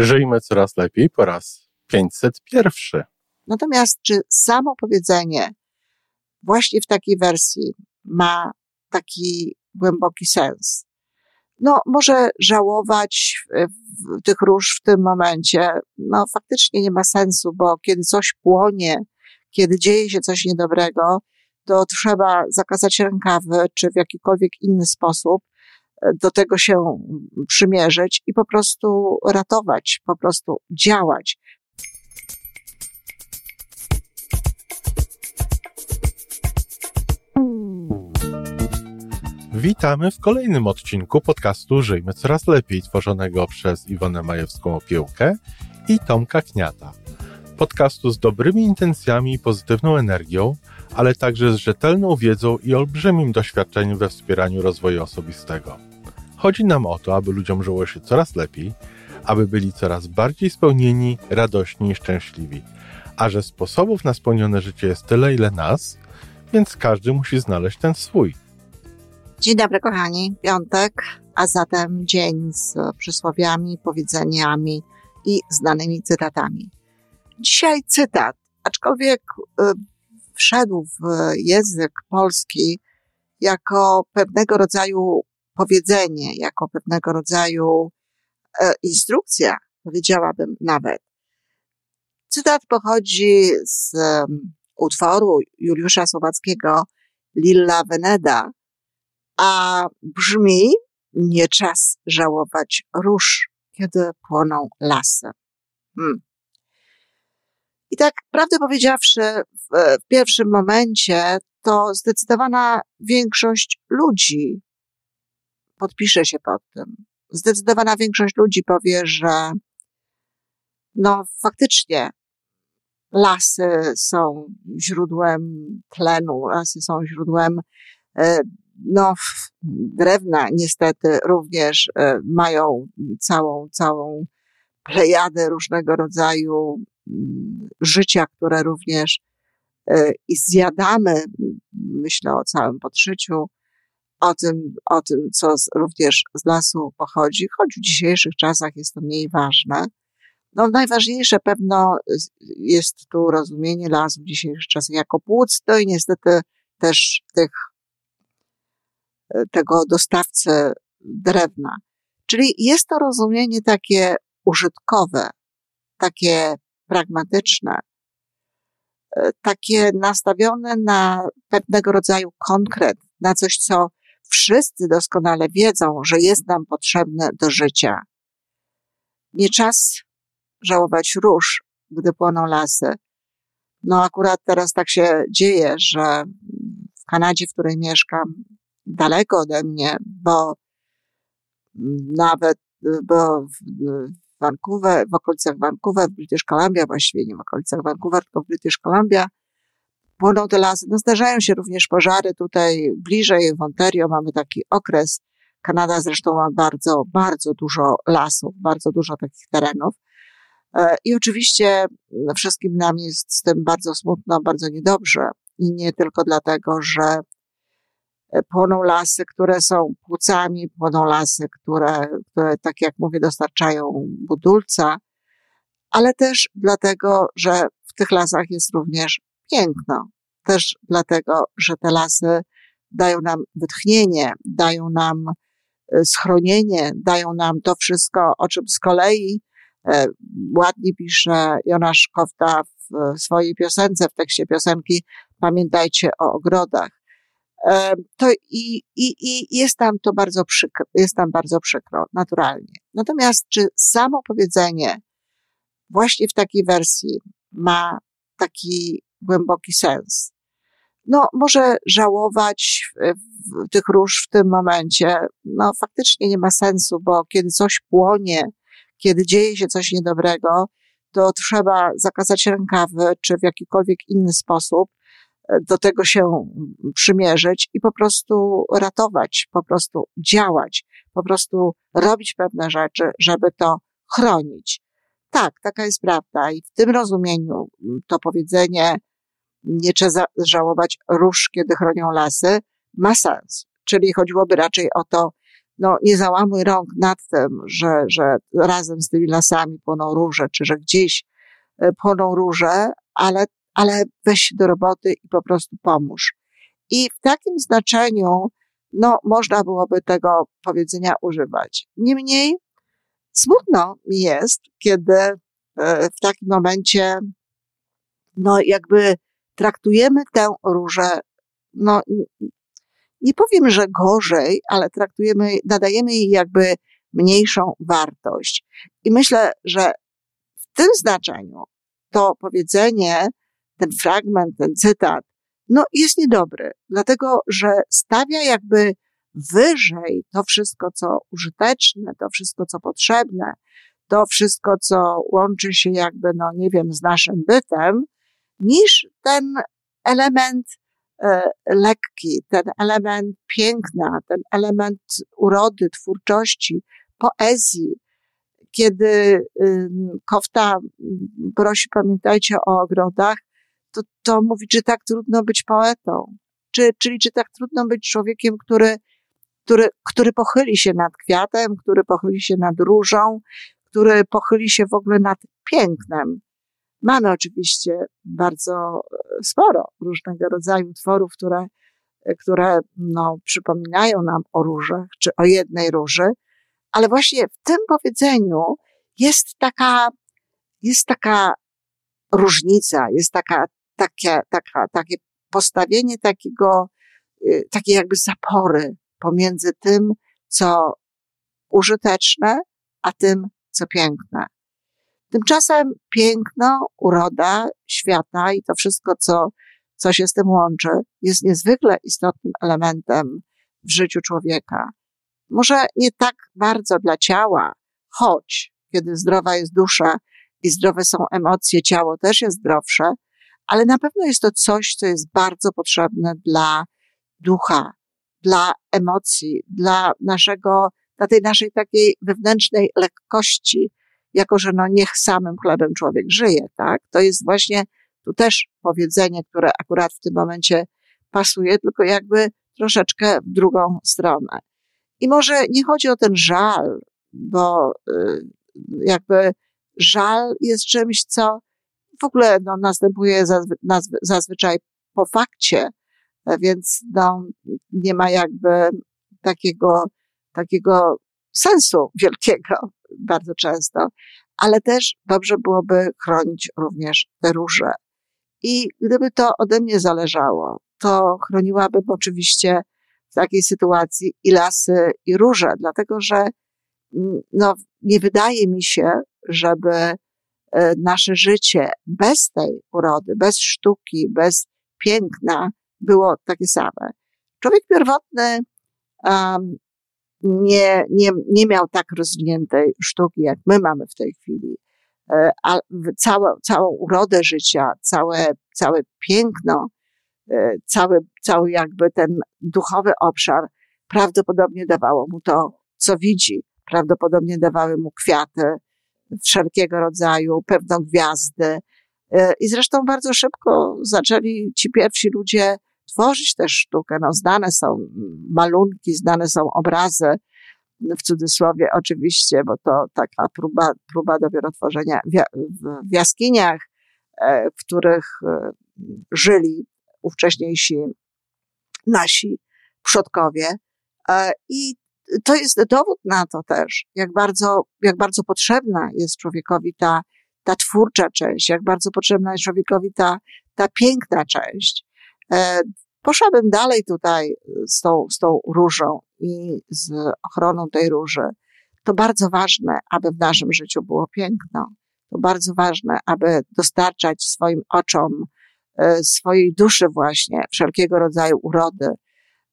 Żyjmy coraz lepiej po raz 501. Natomiast czy samo powiedzenie właśnie w takiej wersji ma taki głęboki sens? No, może żałować tych róż w tym momencie, no faktycznie nie ma sensu, bo kiedy coś płonie, kiedy dzieje się coś niedobrego, to trzeba zakazać rękawy, czy w jakikolwiek inny sposób do tego się przymierzyć i po prostu ratować, po prostu działać. Witamy w kolejnym odcinku podcastu Żyjmy Coraz Lepiej, tworzonego przez Iwonę Majewską Opiełkę i Tomka Kniata. Podcastu z dobrymi intencjami i pozytywną energią, ale także z rzetelną wiedzą i olbrzymim doświadczeniem we wspieraniu rozwoju osobistego. Chodzi nam o to, aby ludziom żyło się coraz lepiej, aby byli coraz bardziej spełnieni, radośni i szczęśliwi. A że sposobów na spełnione życie jest tyle, ile nas, więc każdy musi znaleźć ten swój. Dzień dobry, kochani. Piątek, a zatem dzień z przysłowiami, powiedzeniami i znanymi cytatami. Dzisiaj cytat, aczkolwiek y, wszedł w język polski jako pewnego rodzaju powiedzenie, jako pewnego rodzaju e, instrukcja, powiedziałabym nawet. Cytat pochodzi z utworu Juliusza Słowackiego Lilla Veneda, a brzmi nie czas żałować róż, kiedy płoną lasy. Hmm. I tak, prawdę powiedziawszy, w, w pierwszym momencie to zdecydowana większość ludzi podpisze się pod tym. Zdecydowana większość ludzi powie, że no faktycznie lasy są źródłem tlenu, lasy są źródłem e, no, drewna niestety również e, mają całą, całą plejadę różnego rodzaju życia, które również e, i zjadamy, myślę o całym podszyciu, o tym, o tym, co również z lasu pochodzi, choć w dzisiejszych czasach jest to mniej ważne. No, najważniejsze pewno jest tu rozumienie lasu w dzisiejszych czasach jako płuc, no i niestety też tych tego dostawcy drewna. Czyli jest to rozumienie takie użytkowe, takie pragmatyczne, e, takie nastawione na pewnego rodzaju konkret, na coś, co wszyscy doskonale wiedzą, że jest nam potrzebne do życia. Nie czas żałować róż, gdy płoną lasy. No akurat teraz tak się dzieje, że w Kanadzie, w której mieszkam, daleko ode mnie, bo nawet bo Vancouver, w okolicach Vancouver, w British Columbia, właściwie nie w okolicach Vancouver, tylko w British Columbia, płoną te lasy. No zdarzają się również pożary tutaj bliżej w Ontario, mamy taki okres. Kanada zresztą ma bardzo, bardzo dużo lasów, bardzo dużo takich terenów. E, I oczywiście wszystkim nam jest z tym bardzo smutno, bardzo niedobrze. I nie tylko dlatego, że płoną lasy, które są płucami, płoną lasy, które, które, tak jak mówię, dostarczają budulca, ale też dlatego, że w tych lasach jest również piękno. Też dlatego, że te lasy dają nam wytchnienie, dają nam e, schronienie, dają nam to wszystko, o czym z kolei e, ładnie pisze Jonasz Kofta w swojej piosence, w tekście piosenki Pamiętajcie o ogrodach to i, i, i jest tam to bardzo przykro, jest tam bardzo przykro, naturalnie. Natomiast czy samo powiedzenie właśnie w takiej wersji ma taki głęboki sens? No, może żałować tych róż w tym momencie, no faktycznie nie ma sensu, bo kiedy coś płonie, kiedy dzieje się coś niedobrego, to trzeba zakazać rękawy, czy w jakikolwiek inny sposób do tego się przymierzyć i po prostu ratować, po prostu działać, po prostu robić pewne rzeczy, żeby to chronić. Tak, taka jest prawda i w tym rozumieniu to powiedzenie nie trzeba żałować róż, kiedy chronią lasy, ma sens. Czyli chodziłoby raczej o to, no, nie załamuj rąk nad tym, że, że razem z tymi lasami płoną róże, czy że gdzieś e, płoną róże, ale, ale weź się do roboty i po prostu pomóż. I w takim znaczeniu, no, można byłoby tego powiedzenia używać. Niemniej, smutno mi jest, kiedy e, w takim momencie, no, jakby traktujemy tę różę, no, nie powiem, że gorzej, ale traktujemy, nadajemy jej jakby mniejszą wartość. I myślę, że w tym znaczeniu to powiedzenie, ten fragment, ten cytat, no jest niedobry, dlatego że stawia jakby wyżej to wszystko, co użyteczne, to wszystko, co potrzebne, to wszystko, co łączy się jakby, no nie wiem, z naszym bytem, niż ten element e, lekki, ten element piękna, ten element urody, twórczości, poezji. Kiedy Kofta prosi, pamiętajcie o ogrodach, to, to mówi, czy tak trudno być poetą, czy, czyli czy tak trudno być człowiekiem, który, który, który pochyli się nad kwiatem, który pochyli się nad różą, który pochyli się w ogóle nad pięknem. Mamy oczywiście bardzo e, sporo różnego rodzaju utworów, które, e, które no, przypominają nam o różach, czy o jednej róży, ale właśnie w tym powiedzeniu jest taka, jest taka różnica, jest taka, takie, taka, takie postawienie takiego, e, takiej jakby zapory pomiędzy tym, co użyteczne, a tym, co piękne. Tymczasem piękno, uroda świata i to wszystko, co, co się z tym łączy, jest niezwykle istotnym elementem w życiu człowieka. Może nie tak bardzo dla ciała, choć kiedy zdrowa jest dusza i zdrowe są emocje, ciało też jest zdrowsze, ale na pewno jest to coś, co jest bardzo potrzebne dla ducha, dla emocji, dla naszego, dla tej naszej takiej wewnętrznej lekkości, jako że no niech samym chlebem człowiek żyje, tak? To jest właśnie tu też powiedzenie, które akurat w tym momencie pasuje, tylko jakby troszeczkę w drugą stronę. I może nie chodzi o ten żal, bo y, jakby żal jest czymś, co w ogóle no, następuje zazwy, zazwyczaj po fakcie, więc no, nie ma jakby takiego, takiego sensu wielkiego bardzo często, ale też dobrze byłoby chronić również te róże. I gdyby to ode mnie zależało, to chroniłabym oczywiście w takiej sytuacji i lasy, i róże, dlatego że mm, no, nie wydaje mi się, żeby e, nasze życie bez tej urody, bez sztuki, bez piękna było takie same. Człowiek pierwotny um, nie, nie, nie miał tak rozwiniętej sztuki, jak my mamy w tej chwili. E, a całe, całą urodę życia, całe, całe piękno, e, cały, cały jakby ten duchowy obszar prawdopodobnie dawało mu to, co widzi. Prawdopodobnie dawały mu kwiaty wszelkiego rodzaju, pewną gwiazdy. E, I zresztą bardzo szybko zaczęli ci pierwsi ludzie tworzyć też sztukę. No, znane są malunki, znane są obrazy, w cudzysłowie oczywiście, bo to taka próba, próba dopiero tworzenia w jaskiniach, e, w których e, żyli ówcześniejsi nasi przodkowie. I to jest dowód na to też, jak bardzo, jak bardzo potrzebna jest człowiekowi ta, ta twórcza część, jak bardzo potrzebna jest człowiekowi ta, ta piękna część. E, poszłabym dalej tutaj z tą, z tą różą i z ochroną tej róży. To bardzo ważne, aby w naszym życiu było piękno. To bardzo ważne, aby dostarczać swoim oczom, e, swojej duszy właśnie wszelkiego rodzaju urody.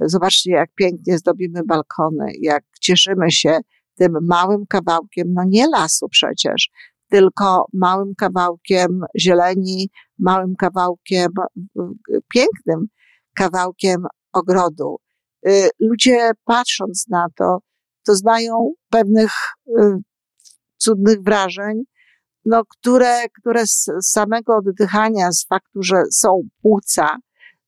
Zobaczcie, jak pięknie zdobimy balkony, jak cieszymy się tym małym kawałkiem, no nie lasu przecież, tylko małym kawałkiem zieleni, małym kawałkiem pięknym kawałkiem ogrodu. Y, ludzie patrząc na to, to znają pewnych y, cudnych wrażeń, no, które, które z samego oddychania, z faktu, że są płuca,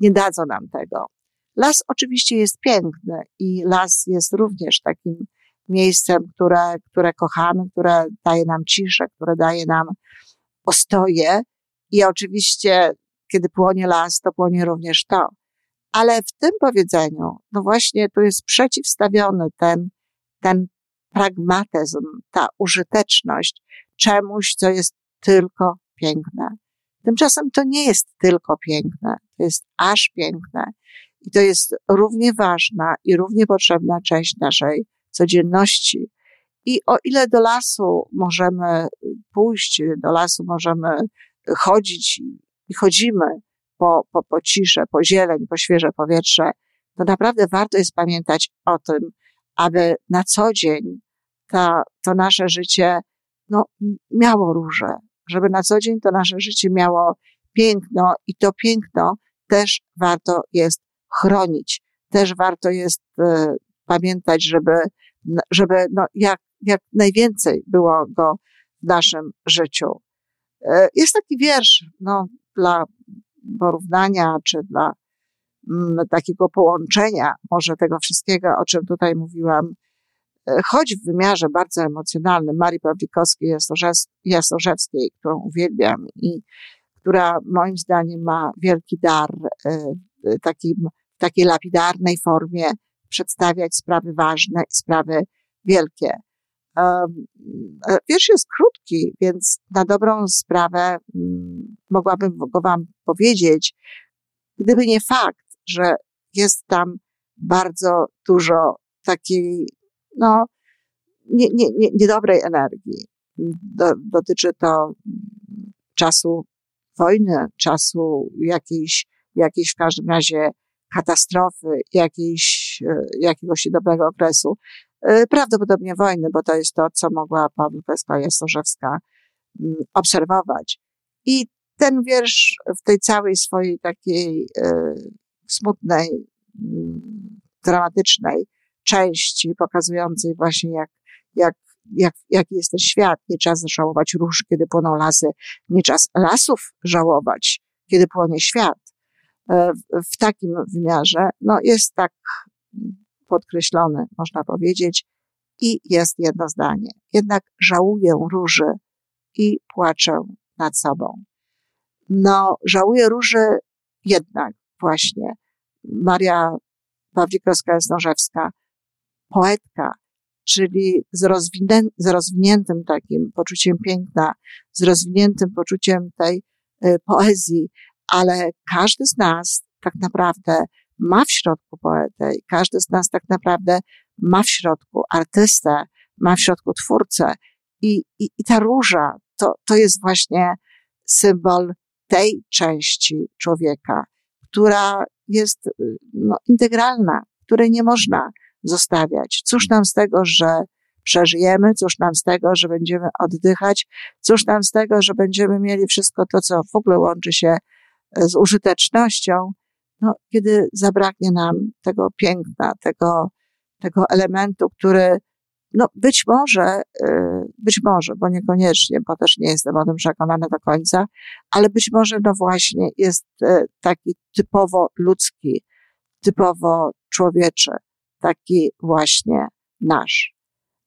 nie dadzą nam tego. Las oczywiście jest piękny i las jest również takim miejscem, które, które kochamy, które daje nam ciszę, które daje nam postoje. I oczywiście, kiedy płonie las, to płonie również to. Ale w tym powiedzeniu, no właśnie tu jest przeciwstawiony ten, ten pragmatyzm, ta użyteczność czemuś, co jest tylko piękne. Tymczasem to nie jest tylko piękne, to jest aż piękne. I to jest równie ważna i równie potrzebna część naszej codzienności. I o ile do lasu możemy pójść, do lasu możemy chodzić i chodzimy po, po, po ciszę, po zieleń, po świeże powietrze, to naprawdę warto jest pamiętać o tym, aby na co dzień ta, to nasze życie no, miało róże, żeby na co dzień to nasze życie miało piękno i to piękno też warto jest chronić. Też warto jest e, pamiętać, żeby, żeby no, jak, jak najwięcej było go w naszym życiu. E, jest taki wiersz, no, dla porównania, czy dla m, mm, takiego połączenia może tego wszystkiego, o czym tutaj mówiłam, e, choć w wymiarze bardzo emocjonalnym Marii Pawlikowskiej Jasorzewskiej, którą uwielbiam i która moim zdaniem ma wielki dar takim w takiej lapidarnej formie przedstawiać sprawy ważne i sprawy wielkie. E, wiersz jest krótki, więc na dobrą sprawę mm, mogłabym go Wam powiedzieć, gdyby nie fakt, że jest tam bardzo dużo takiej, no, nie, nie, nie, niedobrej energii. Do, dotyczy to czasu wojny, czasu jakiejś, jakiejś w każdym razie katastrofy, jakiejś, e, jakiegoś dobrego okresu. E, prawdopodobnie wojny, bo to jest to, co mogła Pawłowska Jastorzewska mm, obserwować. I ten wiersz w tej całej swojej takiej e, smutnej, mm, dramatycznej części, pokazującej właśnie jak, jak, jak, jaki jest ten świat. Nie czas żałować róż, kiedy płoną lasy. Nie czas lasów żałować, kiedy płonie świat. E, w takim wymiarze, no jest tak podkreślony, można powiedzieć, i jest jedno zdanie. Jednak żałuję róży i płaczę nad sobą. No, żałuję róży jednak właśnie. Maria Pawlikowska-Jasnorzewska, poetka, czyli z, z rozwiniętym takim poczuciem piękna, z rozwiniętym poczuciem tej y, poezji, ale każdy z nas tak naprawdę ma w środku poetę i każdy z nas tak naprawdę ma w środku artystę, ma w środku twórcę. I, i, i ta róża to, to jest właśnie symbol tej części człowieka, która jest no, integralna, której nie można zostawiać. Cóż nam z tego, że przeżyjemy, cóż nam z tego, że będziemy oddychać, cóż nam z tego, że będziemy mieli wszystko to, co w ogóle łączy się z użytecznością, no, kiedy zabraknie nam tego piękna, tego, tego elementu, który no być może, y, być może, bo niekoniecznie, bo też nie jestem o tym przekonana do końca, ale być może no właśnie jest y, taki typowo ludzki, typowo człowieczy, taki właśnie nasz.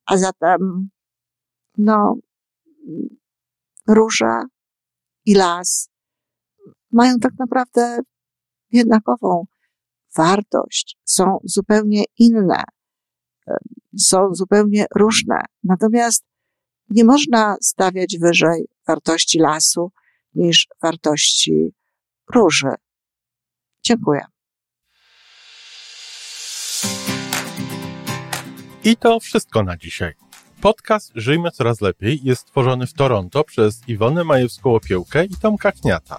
A zatem, no, róża i las mają tak naprawdę jednakową wartość, są zupełnie inne, są zupełnie różne. Natomiast nie można stawiać wyżej wartości lasu niż wartości róży. Dziękuję. I to wszystko na dzisiaj. Podcast Żyjmy Coraz Lepiej jest stworzony w Toronto przez Iwonę Majewską-Opiełkę i Tomka Kniata.